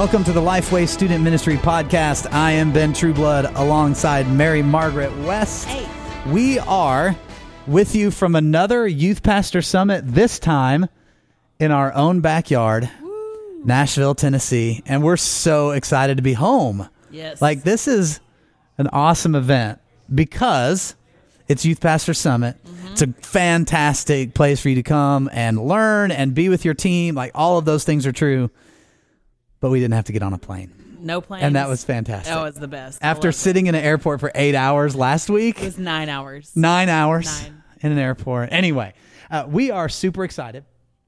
Welcome to the Lifeway Student Ministry Podcast. I am Ben Trueblood alongside Mary Margaret West. Hey. We are with you from another Youth Pastor Summit, this time in our own backyard, Nashville, Tennessee. And we're so excited to be home. Yes. Like, this is an awesome event because it's Youth Pastor Summit. Mm-hmm. It's a fantastic place for you to come and learn and be with your team. Like, all of those things are true. But we didn't have to get on a plane. no plane. And that was fantastic. That was the best. After loved it. sitting in an airport for eight hours last week, it was nine hours. nine hours Nine. in an airport. Anyway, uh, we are super excited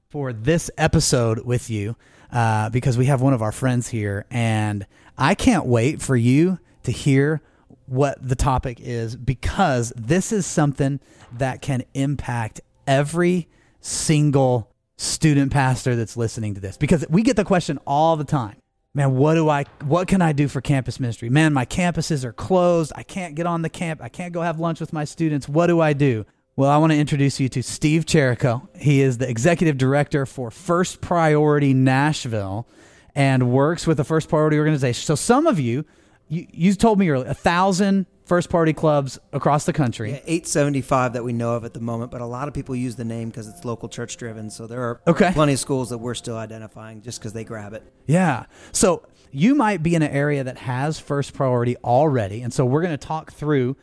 for this episode with you uh, because we have one of our friends here, and I can't wait for you to hear what the topic is because this is something that can impact every single student pastor that's listening to this because we get the question all the time. Man what do i what can i do for campus ministry? Man my campuses are closed. I can't get on the camp. I can't go have lunch with my students. What do i do? Well i want to introduce you to steve Cherrico. He is the executive director for first priority nashville and works with the first priority organization. So some of you you, you told me earlier a thousand first priority clubs across the country Yeah, 875 that we know of at the moment, but a lot of people use the name because it's local church driven. So there are Okay. plenty of schools that we're still identifying just because they grab it. Yeah. So you might be in an area that has first priority already. And so we're going to talk through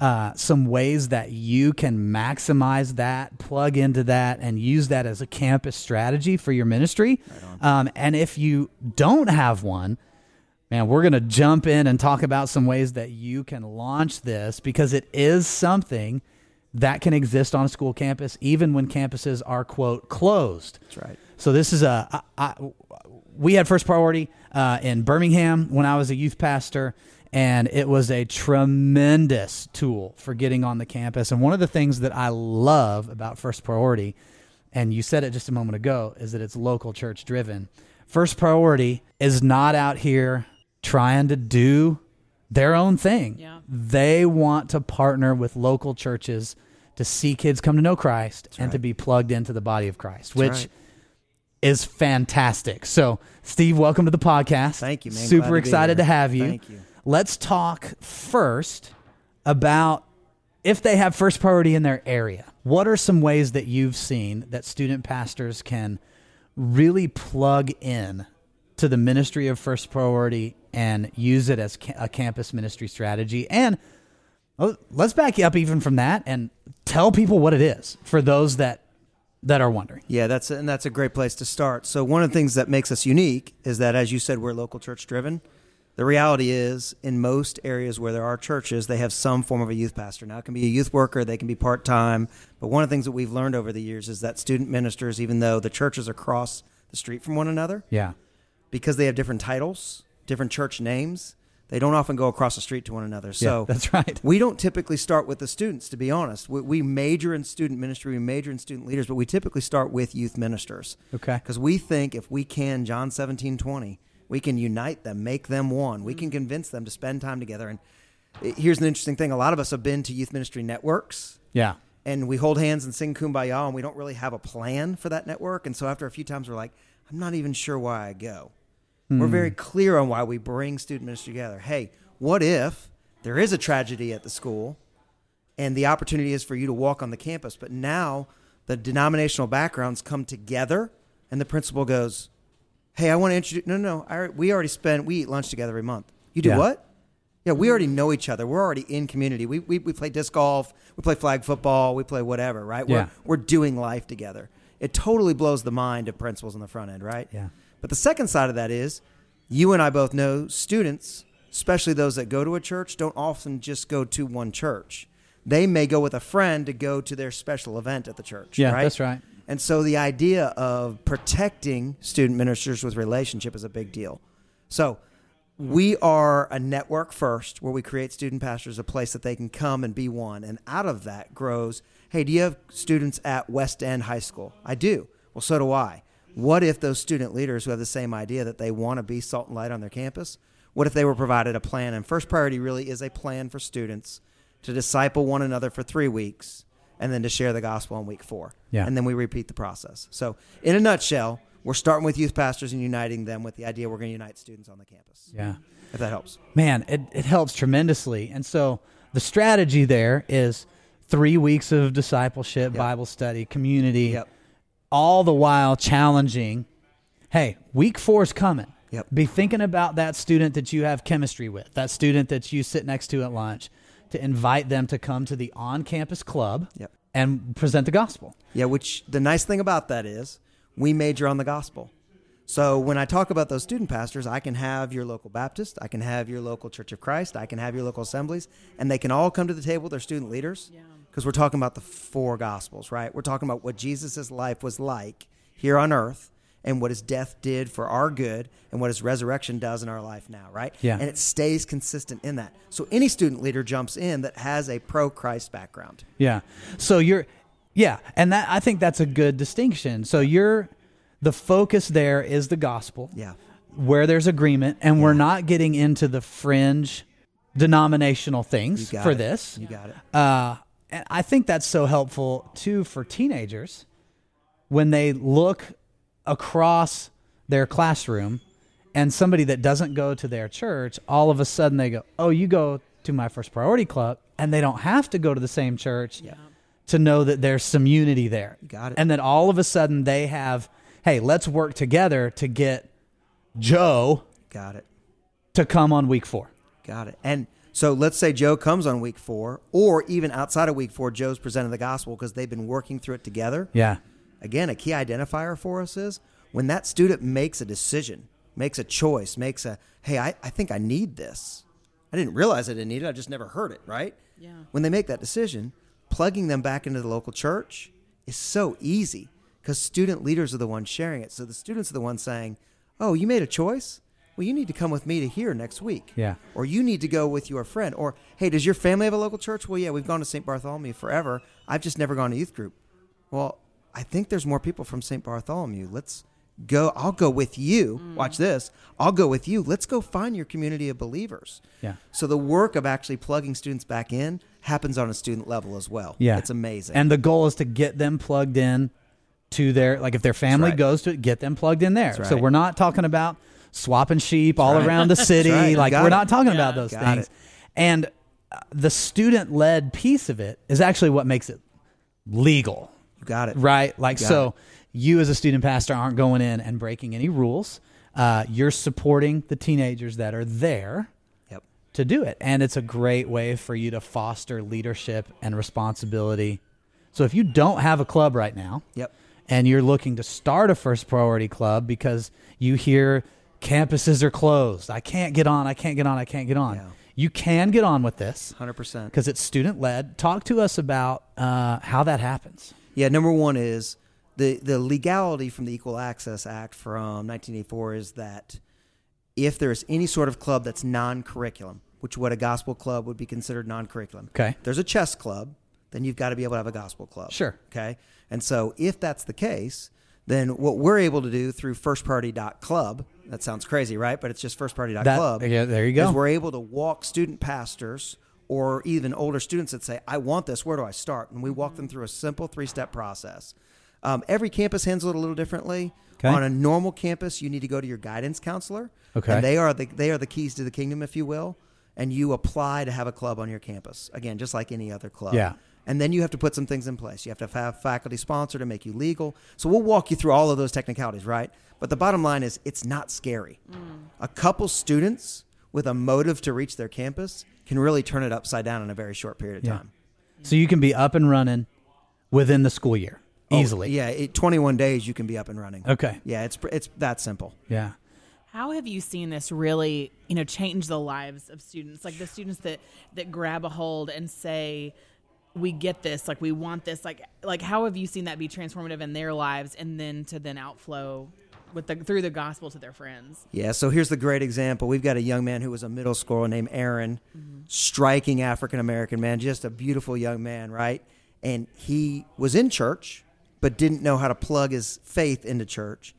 uh, some ways that you can maximize that, plug into that, and use that as a campus strategy for your ministry. um, and if you don't have one, man, we're going to jump in and talk about some ways that you can launch this because it is something that can exist on a school campus even when campuses are, quote, closed. That's right. So this is a I, I, we had first priority uh, in Birmingham when I was a youth pastor, and it was a tremendous tool for getting on the campus. And one of the things that I love about first priority, and you said it just a moment ago, is that it's local church driven. First priority is not out here trying to do their own thing. Yeah. They want to partner with local churches to see kids come to know Christ and to be plugged into the body of Christ, which right. is fantastic. So, Steve, welcome to the podcast. Thank you, man. Super to be excited here. to have you. Thank you. Let's talk first about if they have first priority in their area. What are some ways that you've seen that student pastors can really plug in to the ministry of first priority and use it as ca- a campus ministry strategy? And oh, let's back you up even from that and tell people what it is for those that that are wondering. Yeah, that's and that's a great place to start. So one of the things that makes us unique is that, as you said, we're local church driven. The reality is, in most areas where there are churches, they have some form of a youth pastor. Now, it can be a youth worker, they can be part time. But one of the things that we've learned over the years is that student ministers, even though the churches are across the street from one another, Yeah. Because they have different titles, different church names, they don't often go across the street to one another. So that's right. We don't typically start with the students, to be honest. We, we major in student ministry, we major in student leaders, but we typically start with youth ministers. Okay. Because we think if we can, John 17, 20, we can unite them, make them one. We can convince them to spend time together. And it- here's an interesting thing a lot of us have been to youth ministry networks Yeah. and we hold hands and sing kumbaya and we don't really have a plan for that network and so after a few times we're like i'm not even sure why i go we're hmm. very clear on why we bring student ministry together hey what if there is a tragedy at the school and the opportunity is for you to walk on the campus but now the denominational backgrounds come together and the principal goes hey i want to introduce no no, no I, we already spend we eat lunch together every month you do Yeah. what yeah, we already know each other. We're already in community. We, we, we play disc golf, we play flag football, we play whatever, right? Yeah. We're, we're doing life together. It totally blows the mind of principals on the front end, right? Yeah. But the second side of that is you and I both know students, especially those that go to a church, don't often just go to one church. They may go with a friend to go to their special event at the church. Yeah, right? that's right. And so the idea of protecting student ministers with relationship is a big deal. So we are a network first where we create student pastors a place that they can come and be one. And out of that grows, hey, do you have students at West End High School? I do. Well, so do I. What if those student leaders who have the same idea that they want to be salt and light on their campus, what if they were provided a plan? And First Priority really is a plan for students to disciple one another for three weeks and then to share the gospel in week four. Yeah. And then we repeat the process. So, in a nutshell, we're starting with youth pastors and uniting them with the idea we're going to unite students on the campus. Yeah. If that helps. Man, it, it helps tremendously. And so the strategy there is three weeks of discipleship, Yep. Bible study, community, Yep. All the while challenging hey, week four is coming. Yep. Be thinking about that student that you have chemistry with, that student that you sit next to at lunch, to invite them to come to the on campus club Yep. and present the gospel. Yeah, which the nice thing about that is we major on the gospel. So when I talk about those student pastors, I can have your local Baptist, I can have your local Church of Christ, I can have your local assemblies, and they can all come to the table, their student leaders, because we're talking about the four gospels, right? We're talking about what Jesus' life was like here on earth and what his death did for our good and what his resurrection does in our life now, right? Yeah. And it stays consistent in that. So any student leader jumps in that has a pro Christ background. Yeah. So you're, yeah, and that I think that's a good distinction. So you're, the focus there is the gospel. Yeah. where there's agreement, and we're not getting into the fringe denominational things for it. this. You got it. Uh, and I think that's so helpful too for teenagers when they look across their classroom and somebody that doesn't go to their church, all of a sudden they go, Oh, you go to my first priority club, and they don't have to go to the same church to know that there's some unity there. You got it. And then all of a sudden they have, Hey, let's work together to get Joe Got it. to come on week four. Got it. And so let's say Joe comes on week four, or even outside of week four, Joe's presented the gospel because they've been working through it together. Yeah. Again, a key identifier for us is when that student makes a decision, makes a choice, makes a, hey, I, I think I need this. I didn't realize I didn't need it. I just never heard it, right? Yeah. When they make that decision, plugging them back into the local church is so easy because student leaders are the ones sharing it. So the students are the ones saying, oh, you made a choice? Well, you need to come with me to here next week. Yeah. Or you need to go with your friend. Or, hey, does your family have a local church? Well, yeah, we've gone to St. Bartholomew forever. I've just never gone to youth group. Well, I think there's more people from St. Bartholomew. Let's go. I'll go with you. Mm. Watch this. I'll go with you. Let's go find your community of believers. Yeah. So the work of actually plugging students back in happens on a student level as well. Yeah. It's amazing. And the goal is to get them plugged in to their like if their family right. goes to it, get them plugged in there. That's So we're not talking about swapping sheep all right. around the city. right. Like we're it. not talking Yeah. about those things. it. And uh, the student led piece of it is actually what makes it legal, you got it. right? Like Got so you as a student pastor aren't going in and breaking any rules. Uh, you're supporting the teenagers that are there Yep. to do it. And it's a great way for you to foster leadership and responsibility. So if you don't have a club right now Yep. and you're looking to start a first priority club because you hear campuses are closed, I can't get on, I can't get on, I can't get on. Yeah. You can get on with this 100%. because it's student led. Talk to us about uh, how that happens. Yeah, number one is the the legality from the Equal Access Act from 1984 is that if there is any sort of club that's non-curriculum, which what a gospel club would be considered non-curriculum. Okay. There's a chess club, then you've got to be able to have a gospel club. Sure. Okay. And so if that's the case, then what we're able to do through firstpriority.club, that sounds crazy, right? But it's just firstpriority.club. That- yeah, there you go. We're able to walk student pastors or even older students that say, I want this, where do I start? And we walk them through a simple three step process. Um, every campus handles it a little differently. Okay. On a normal campus, you need to go to your guidance counselor. Okay. And they are the they are the keys to the kingdom, if you will. And you apply to have a club on your campus. Again, just like any other club. Yeah. And then you have to put some things in place. You have to have faculty sponsor to make you legal. So we'll walk you through all of those technicalities, right? But the bottom line is it's not scary. Mm. A couple students with a motive to reach their campus can really turn it upside down in a very short period of Yeah. time. So you can be up and running within the school year Oh, easily. yeah, it, 21 days you can be up and running. Okay. Yeah, it's it's that simple. Yeah. How have you seen this really, you know, change the lives of students? Like the students that that grab a hold and say, "We get this. Like we want this." Like like how have you seen that be transformative in their lives, and then to then outflow with the through the gospel to their friends? Yeah, so here's the great example. We've got a young man who was a middle schooler named Aaron, striking African American man, just a beautiful young man, right? And he was in church, but didn't know how to plug his faith into church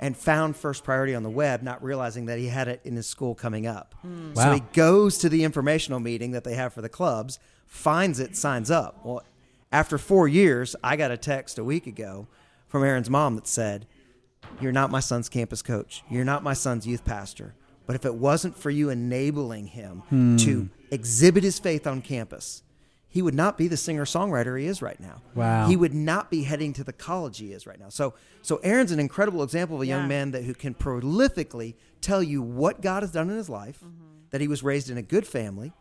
and found First Priority on the web, not realizing that he had it in his school coming up. Hmm. So Wow. he goes to the informational meeting that they have for the clubs, finds it, signs up. Well, after four years, I got a text a week ago from Aaron's mom that said, You're not my son's campus coach. You're not my son's youth pastor. But if it wasn't for you enabling him to hmm. exhibit his faith on campus, he would not be the singer songwriter he is right now. Wow. He would not be heading to the college he is right now. So, so Aaron's an incredible example of a Yeah. young man that who can prolifically tell you what God has done in his life, mm-hmm. that he was raised in a good family,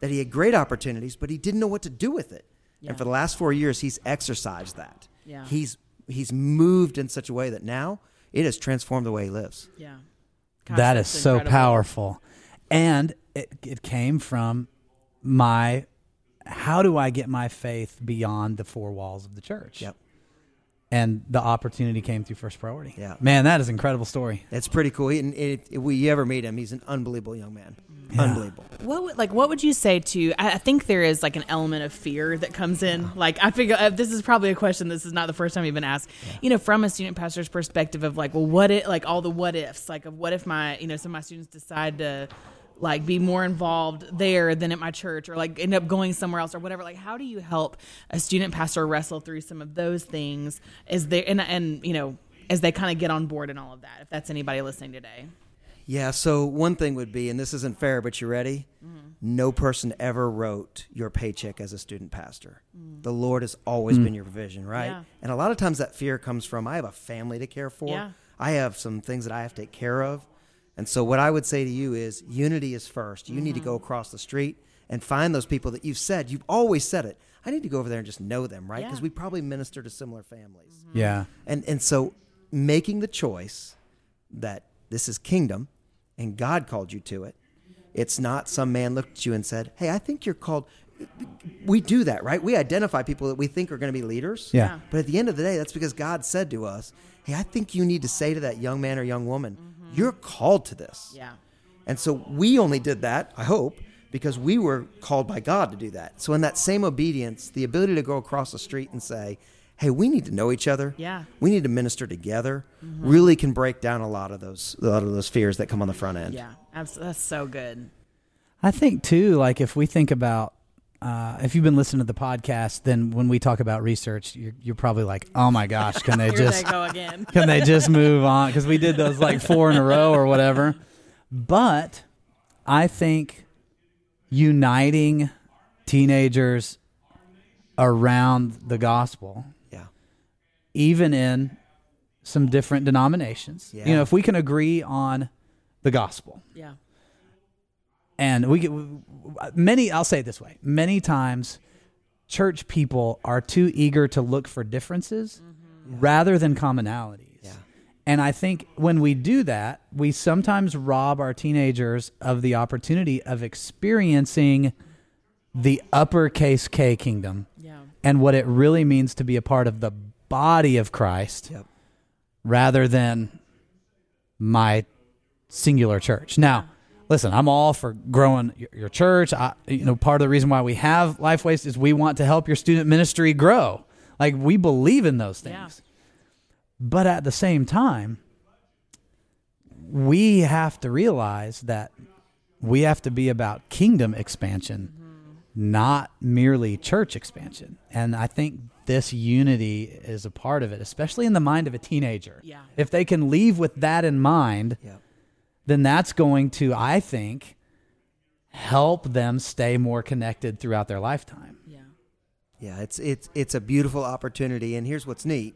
that he had great opportunities, but he didn't know what to do with it. Yeah. And for the last four years, he's exercised that. Yeah. He's he's moved in such a way that now it has transformed the way he lives. Yeah. Gosh, that is so incredible. powerful. And it, it came from my how do I get my faith beyond the four walls of the church? Yep. And the opportunity came through First Priority. Yeah. Man, that is an incredible story. It's pretty cool. He, and it, if we ever meet him, he's an unbelievable young man. Yeah. Unbelievable. What would, like what would you say to? I, I think there is like an element of fear that comes in. Like I figure uh, this is probably a question. This is not the first time you've been asked. You know, from a student pastor's perspective of like, well, what it like all the what ifs. Like of what if my you know some of my students decide to like be more involved there than at my church or like end up going somewhere else or whatever. Like how do you help a student pastor wrestle through some of those things as they and and you know as they kind of get on board and all of that. If that's anybody listening today. Yeah. So one thing would be, and this isn't fair, but you ready? Mm-hmm. No person ever wrote your paycheck as a student pastor. Mm. The Lord has always mm. been your provision, right? Yeah. And a lot of times that fear comes from I have a family to care for. Yeah. I have some things that I have to take care of. And so what I would say to you is unity is first. You need to go mm-hmm. across the street and find those people that you've said, you've always said it. I need to go over there and just know them, right? Yeah. Because we probably minister to similar families. Mm-hmm. Yeah. And and so making the choice that this is kingdom and God called you to it. It's not some man looked at you and said, "Hey, I think you're called." We do that, right? We identify people that we think are going to be leaders. Yeah. Yeah. But at the end of the day, that's because God said to us, "Hey, I think you need to say to that young man or young woman, mm-hmm. Mm-hmm. you're called to this." Yeah. And so we only did that, I hope, because we were called by God to do that. So in that same obedience, the ability to go across the street and say, "Hey, we need to know each other. Yeah. We need to minister together." Mm-hmm. Really can break down a lot of those a lot of those fears that come on the front end. Yeah. Absolutely. That's so good. I think too, like if we think about, uh, if you've been listening to the podcast, then when we talk about research, you're, you're probably like, oh my gosh, can they just they go again. can they just move on? Because we did those like four in a row or whatever. But I think uniting teenagers around the gospel, Yeah. even in some different denominations, you know, if we can agree on the gospel, Yeah. And we get many i'll say it this way many times church people are too eager to look for differences mm-hmm. rather than commonalities Yeah. and i think when we do that we sometimes rob our teenagers of the opportunity of experiencing the uppercase k kingdom Yeah. and what it really means to be a part of the body of christ Yep. rather than my singular church. Now, listen, I'm all for growing your, your church. I, you know, part of the reason why we have Lifeway is we want to help your student ministry grow. Like we believe in those things. Yeah. But at the same time, we have to realize that we have to be about kingdom expansion, mm-hmm. not merely church expansion. And I think this unity is a part of it, especially in the mind of a teenager. Yeah. If they can leave with that in mind, Yep. Then that's going to, I think, help them stay more connected throughout their lifetime. Yeah. Yeah, it's it's it's a beautiful opportunity and here's what's neat.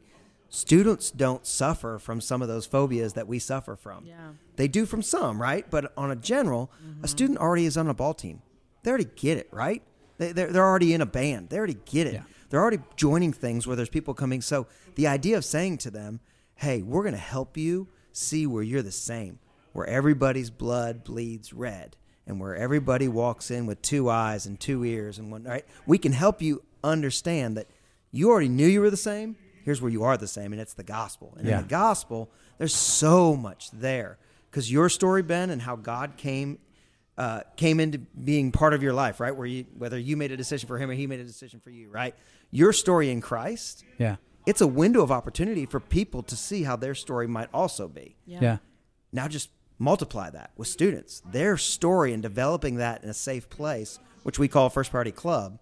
Students don't suffer from some of those phobias that we suffer from. Yeah. They do from some, right? But on a general, a mm-hmm. student already is on a ball team. They already get it, right? They, they're, they're already in a band. They already get it. Yeah. They're already joining things where there's people coming. So the idea of saying to them, hey, we're going to help you see where you're the same, where everybody's blood bleeds red and where everybody walks in with two eyes and two ears and one, right? We can help you understand that you already knew you were the same. Here's where you are the same, and it's the gospel. And Yeah. in the gospel, there's so much there because your story, Ben, and how God came uh, came into being part of your life, right? Where you whether you made a decision for Him or He made a decision for you, right? Your story in Christ, Yeah. it's a window of opportunity for people to see how their story might also be. Yeah. Yeah. Now just multiply that with students. Their story and developing that in a safe place, which we call first priority club,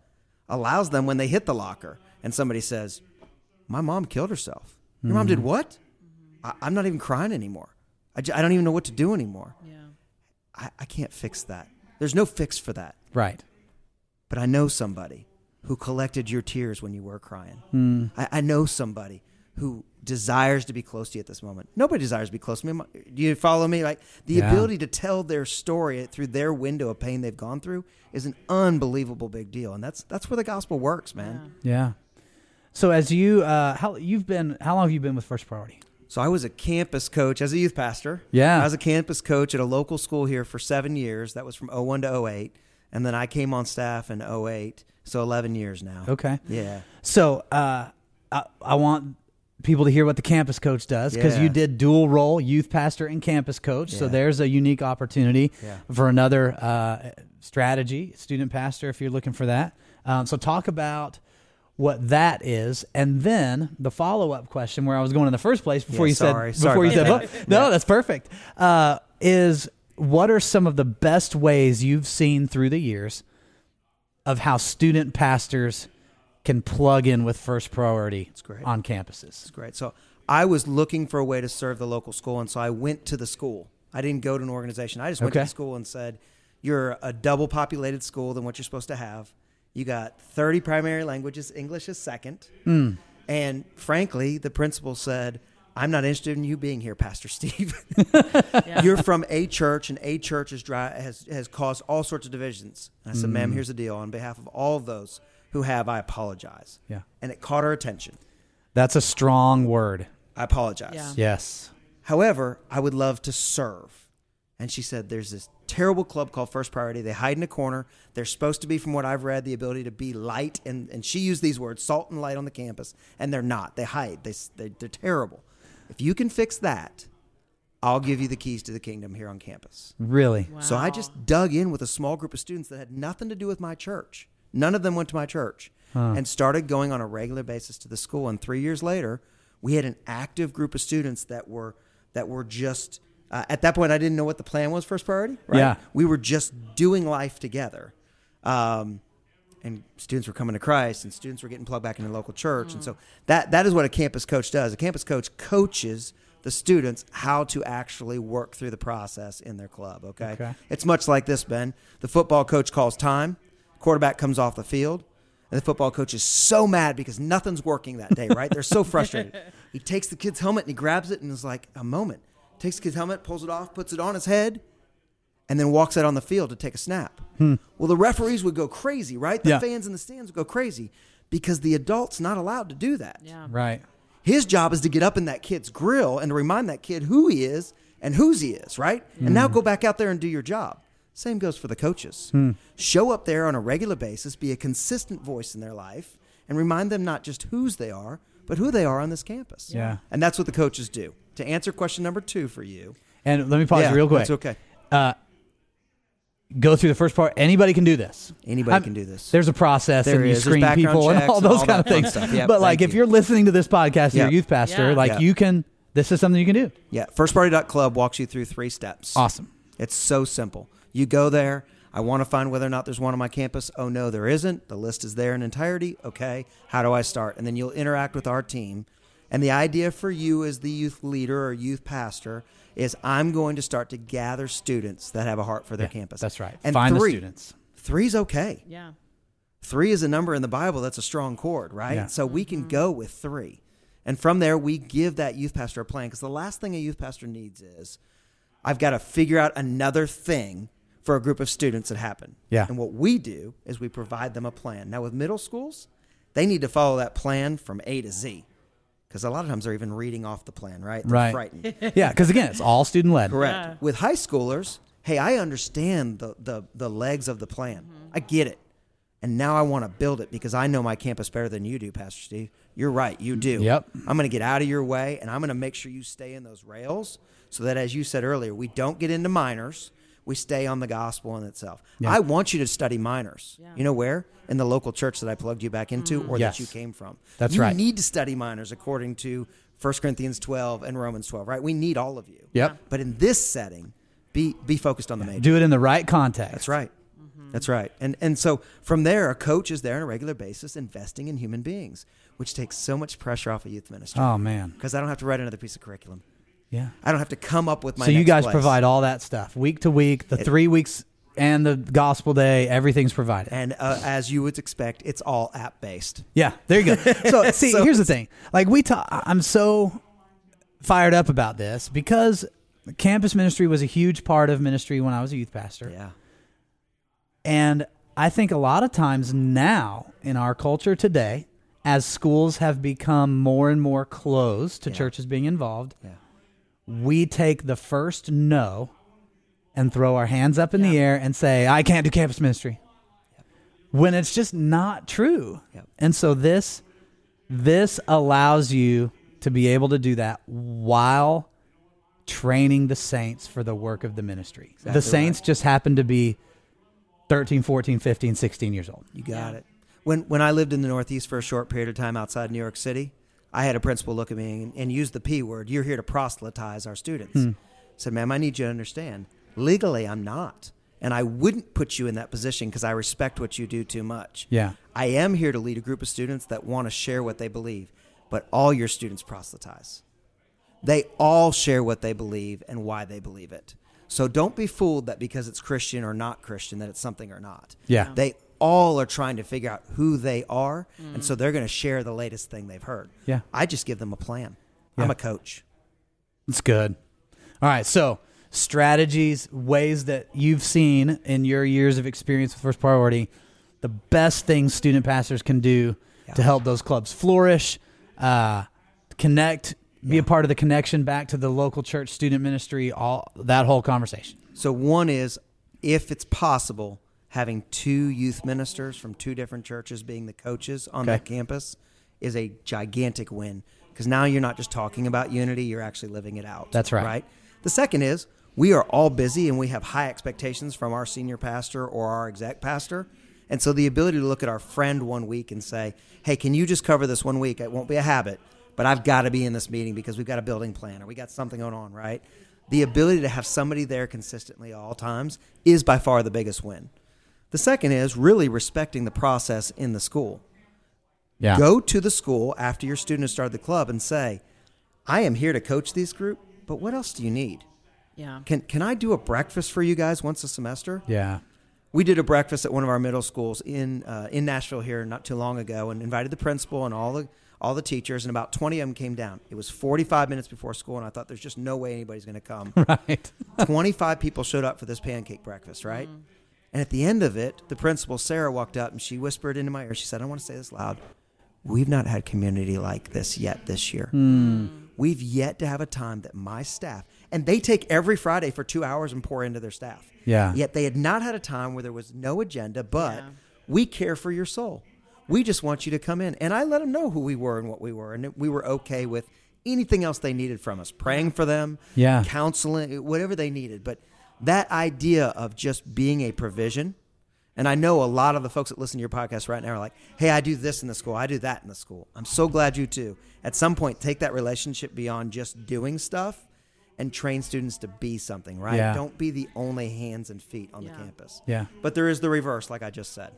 allows them when they hit the locker and somebody says, My mom killed herself. Your mom did mm-hmm. what? I, I'm not even crying anymore. I, j- I don't even know what to do anymore. Yeah. I, I can't fix that. There's no fix for that. Right. But I know somebody who collected your tears when you were crying. Hmm. I, I know somebody who desires to be close to you at this moment. Nobody desires to be close to me. Do you follow me? Like the Yeah. ability to tell their story through their window of pain they've gone through is an unbelievable big deal, and that's that's where the gospel works, man. Yeah. So as you uh how you've been how long have you been with First Priority? So I was a campus coach as a youth pastor. Yeah. I was a campus coach at a local school here for seven years. That was from 01 to 08. And then I came on staff in 08. So 11 years now. Okay. Yeah. So uh I, I want people to hear what the campus coach does because Yeah. you did dual role youth pastor and campus coach. So there's a unique opportunity Yeah. for another uh, strategy student pastor if you're looking for that. Um, so talk about what that is. And then the follow-up question where i was going in the first place before Yeah, you sorry. said Sorry. before you said what? no that's perfect. Uh, is what are some of the best ways you've seen through the years of how student pastors can plug in with first priority great. on campuses. It's great. So I was looking for a way to serve the local school. And so I went to the school. I didn't go to an organization. I just went to the school and said, You're a double populated school than what you're supposed to have. You got 30 primary languages, English is second. Hmm. And frankly, the principal said, I'm not interested in you being here, Pastor Steve. Yeah. You're from a church, and a church has, dry, has, has caused all sorts of divisions. And I said, Hmm. ma'am, here's the deal. On behalf of all of those who have, I apologize. Yeah. And it caught her attention. That's a strong word. I apologize. Yeah. Yes. However, I would love to serve. And she said, There's this terrible club called First Priority. They hide in a corner. They're supposed to be, from what I've read, the ability to be light. And, and she used these words salt and light on the campus. And they're not. They hide. They, they, they're terrible. If you can fix that, I'll give you the keys to the kingdom here on campus. Really. Wow. So I just dug in with a small group of students that had nothing to do with my church. None of them went to my church and started going on a regular basis to the school. And three years later, we had an active group of students that were that were just uh, at that point. I didn't know what the plan was. First priority, right? Yeah. we were just doing life together. Um, and students were coming to Christ, and students were getting plugged back into the local church, and so that that is what a campus coach does. A campus coach coaches the students how to actually work through the process in their club. Okay, Okay. it's much like this, Ben. The football coach calls time, quarterback comes off the field, and the football coach is so mad because nothing's working that day. Right? They're so frustrated. he takes the kid's helmet and he grabs it and is like, "A moment." Takes the kid's helmet, pulls it off, puts it on his head, and then walks out on the field to take a snap. Well, the referees would go crazy, right? The Hmm. Yeah. fans in the stands would go crazy because the adult's not allowed to do that. Yeah. Right. His job is to get up in that kid's grill and to remind that kid who he is and whose he is, right? And now go back out there and do your job. Same goes for the coaches. Show up there on a regular basis, be a consistent voice in their life, and remind them not just whose they are, but who they are on this campus. Yeah. And that's what the coaches do. To answer question number two for you. And let me pause yeah, real quick. That's okay. Uh, go through the first part. Anybody can do this. Anybody I'm- can do this. There's a process There and you is. Screen people and checks all and those all kind of things. stuff. Yep, but like thank if you. you're listening to this podcast, and you're a youth pastor, Yeah. like Yeah. you can this is something you can do. Yeah, firstpriority.club walks you through three steps. Awesome. It's so simple. You go there. I want to find whether or not there's one on my campus. Oh, no, there isn't. The list is there in entirety. Okay, how do I start? And then you'll interact with our team. And the idea for you as the youth leader or youth pastor is I'm going to start to gather students that have a heart for their Yeah, campus. That's right. And Find three, the students. Three's okay. Yeah. Three is a number in the Bible that's a strong chord, right? Yeah. So we can mm-hmm. go with three. And from there, we give that youth pastor a plan because the last thing a youth pastor needs is I've got to figure out another thing for a group of students that happen. Yeah. And what we do is we provide them a plan. Now, with middle schools, they need to follow that plan from A to Z because a lot of times they're even reading off the plan, right? They're Right. frightened. yeah, because again, it's all student led. Correct. Yeah. With high schoolers, hey, I understand the, the, the legs of the plan. Mm-hmm. I get it. And now I want to build it because I know my campus better than you do, Pastor Steve. You're right. You do. Yep. I'm going to get out of your way and I'm going to make sure you stay in those rails so that, as you said earlier, we don't get into minors. We stay on the gospel in itself. Yeah. I want you to study minors. Yeah. You know where? In the local church that I plugged you back into or Yes. that you came from. That's you right. need to study minors according to 1 Corinthians 12 and Romans 12, right? We need all of you. Yep. But in this setting, be be focused on the major. Do it in the right context. That's right. Mm-hmm. That's right. And and so from there, a coach is there on a regular basis investing in human beings, which takes so much pressure off of youth ministry Oh man. because I don't have to write another piece of curriculum. Yeah. I don't have to come up with my. so you guys place. provide all that stuff week to week, the three weeks and the gospel day, everything's provided. and uh, as you would expect, it's all app based. Yeah, there you go. So see, So- here's the thing. Like we talk, I'm so fired up about this because campus ministry was a huge part of ministry when I was a youth pastor. Yeah, And I think a lot of times now in our culture today, as schools have become more and more closed to Yeah. churches being involved, yeah, we take the first no and throw our hands up in the air and say, I can't do campus ministry. When it's just not true. Yep. And so this this allows you to be able to do that while training the saints for the work of the ministry. the Exactly saints just happen to be 13, 14, 15, 16 years old. you got Yeah. it. When when I lived in the Northeast for a short period of time outside New York City, I had a principal look at me and, and use the P word. You're here to proselytize our students. Hmm. said, ma'am, I need you to understand. Legally, I'm not. And I wouldn't put you in that position because I respect what you do too much. Yeah. I am here to lead a group of students that want to share what they believe, but all your students proselytize. They all share what they believe and why they believe it. So don't be fooled that because it's Christian or not Christian that it's something or not. Yeah. They all are trying to figure out who they are, and so they're going to share the latest thing they've heard. Yeah. I just give them a plan. Yeah. I'm a coach. It's good. All right. So, strategies, ways that you've seen in your years of experience with First Priority, the best things student pastors can do to help those clubs flourish, uh, connect, be a part of the connection back to the local church student ministry, all that whole conversation. So one is, if it's possible, having two youth ministers from two different churches being the coaches on Okay. that campus is a gigantic win because now you're not just talking about unity, you're actually living it out. That's right. Right. The second is we are all busy and we have high expectations from our senior pastor or our exec pastor. And so the ability to look at our friend one week and say, "Hey, can you just cover this one week? It won't be a habit, but I've got to be in this meeting because we've got a building plan or we got something going on, right?" The ability to have somebody there consistently all times is by far the biggest win. The second is really respecting the process in the school. Yeah. Go to the school after your student has started the club and say, "I am here to coach this group, but what else do you need? Yeah. Can can I do a breakfast for you guys once a semester?" Yeah. we did a breakfast at one of our middle schools in uh, in Nashville here not too long ago, and invited the principal and all the all the teachers, and about twenty of them came down. It was forty five minutes before school, and I thought there's just no way anybody's going to come. Right. twenty five people showed up for this pancake breakfast, right? And at the end of it, the principal Sarah walked up and she whispered into my ear. She said, "I want to say this loud. We've not had community like this yet this year." Hmm. We've yet to have a time that my staff, and they take every Friday for two hours and pour into their staff. Yeah. Yet they had not had a time where there was no agenda, but Yeah. we care for your soul. We just want you to come in. And I let them know who we were and what we were. And we were okay with anything else they needed from us praying for them, Yeah. counseling, whatever they needed. But that idea of just being a provision, and I know a lot of the folks that listen to your podcast right now are like, hey, I do this in the school, I do that in the school. I'm so glad you too. At some point, take that relationship beyond just doing stuff and train students to be something, right? Yeah. Don't be the only hands and feet on Yeah. the campus. Yeah. But there is the reverse, like I just said.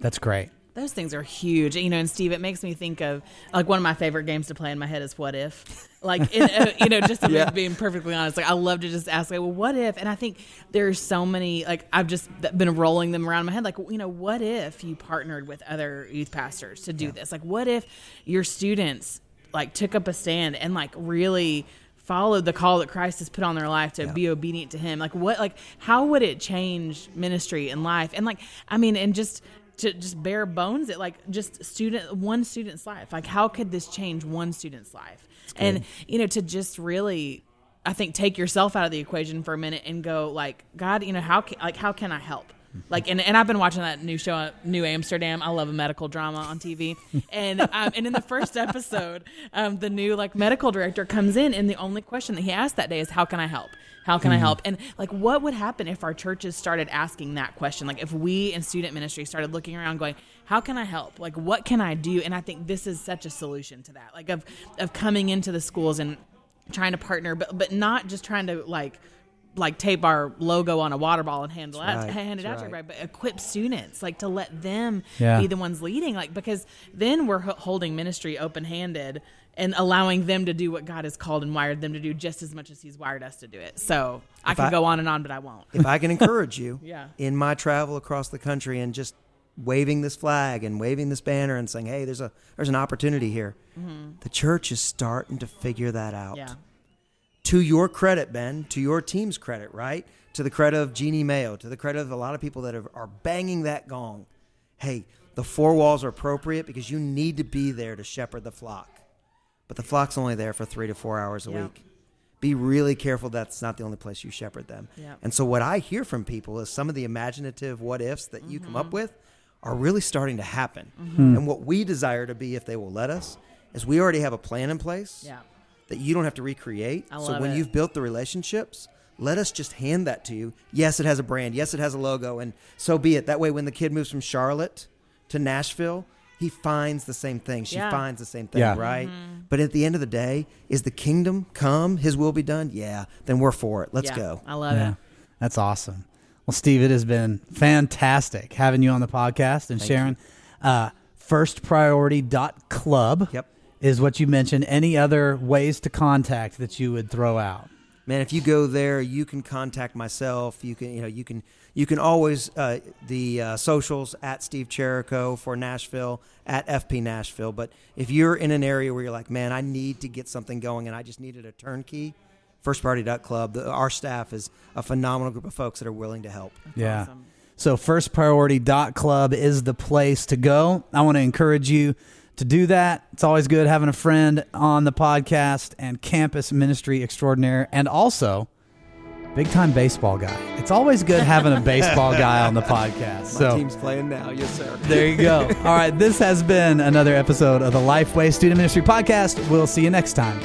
That's great. Those things are huge, you know. And Steve, it makes me think of like one of my favorite games to play in my head is "What if," like in, uh, you know, just to be- Yeah. being perfectly honest. Like I love to just ask, like, well, what if? And I think there's so many. Like I've just been rolling them around in my head. Like you know, what if you partnered with other youth pastors to do this? Like what if your students like took up a stand and like really followed the call that Christ has put on their life to Yeah. be obedient to him like what like how would it change ministry and life and like I mean and just to just bare bones it like just student one student's life. Like how could this change one student's life? And you know to just really I think take yourself out of the equation for a minute and go like God you know how can, like how can I help like and, and I've been watching that new show New Amsterdam. I love a medical drama on TV and um, and in the first episode um, the new like medical director comes in and the only question that he asked that day is how can I help? How can I help? And like what would happen if our churches started asking that question? Like if we in student ministry started looking around going how can I help? Like what can I do? And I think this is such a solution to that like of of coming into the schools and trying to partner but but not just trying to like like tape our logo on a water ball and hand, it out, right. hand it That's out to everybody, but equip students like to let them Yeah. be the ones leading, like because then we're h- holding ministry open handed and allowing them to do what God has called and wired them to do just as much as He's wired us to do it. So I If could I- go on and on, but I won't. if I can encourage you Yeah. in my travel across the country and just waving this flag and waving this banner and saying, "Hey, there's a there's an opportunity here." The church is starting to figure that out. Mm-hmm. Yeah. To your credit, Ben, to your team's credit, right? To the credit of Jeanne Mayo, to the credit of a lot of people that are, are banging that gong. Hey, the four walls are appropriate because you need to be there to shepherd the flock. But the flock's only there for three to four hours a Yeah. week. Be really careful that's not the only place you shepherd them. Yeah. And so what I hear from people is some of the imaginative what ifs that you come Mm-hmm. up with are really starting to happen. And what we desire to be if they will let us is we already have a plan in place Yeah. That you don't have to recreate. I so when it. you've built the relationships, let us just hand that to you. Yes, it has a brand. Yes, it has a logo, and so be it. That way, when the kid moves from Charlotte to Nashville, he finds the same thing. She Yeah. finds the same thing, Yeah. right? But at the end of the day, is the kingdom come? His will be done? Yeah. Then we're for it. Let's Yeah. go. I love Yeah. it. That's awesome. Well, Steve, it has been fantastic having you on the podcast and Thank sharing. Uh, firstpriority.club Yep. Is what you mentioned. Any other ways to contact that you would throw out? man if you go there you can contact myself you can you know you can you can always uh, the uh, socials at steve Cherrico for nashville at fp nashville but if you're in an area where you're like man i need to get something going and i just needed a turnkey firstpriority.club the, our staff is a phenomenal group of folks that are willing to help yeah. awesome. So firstpriority.club is the place to go. I want to encourage you to do that. It's always good having a friend on the podcast and campus ministry extraordinaire and also big time baseball guy. It's always good having a baseball guy on the podcast. So My team's playing now yes sir there you go. All right, this has been another episode of the Lifeway Student Ministry Podcast. We'll see you next time.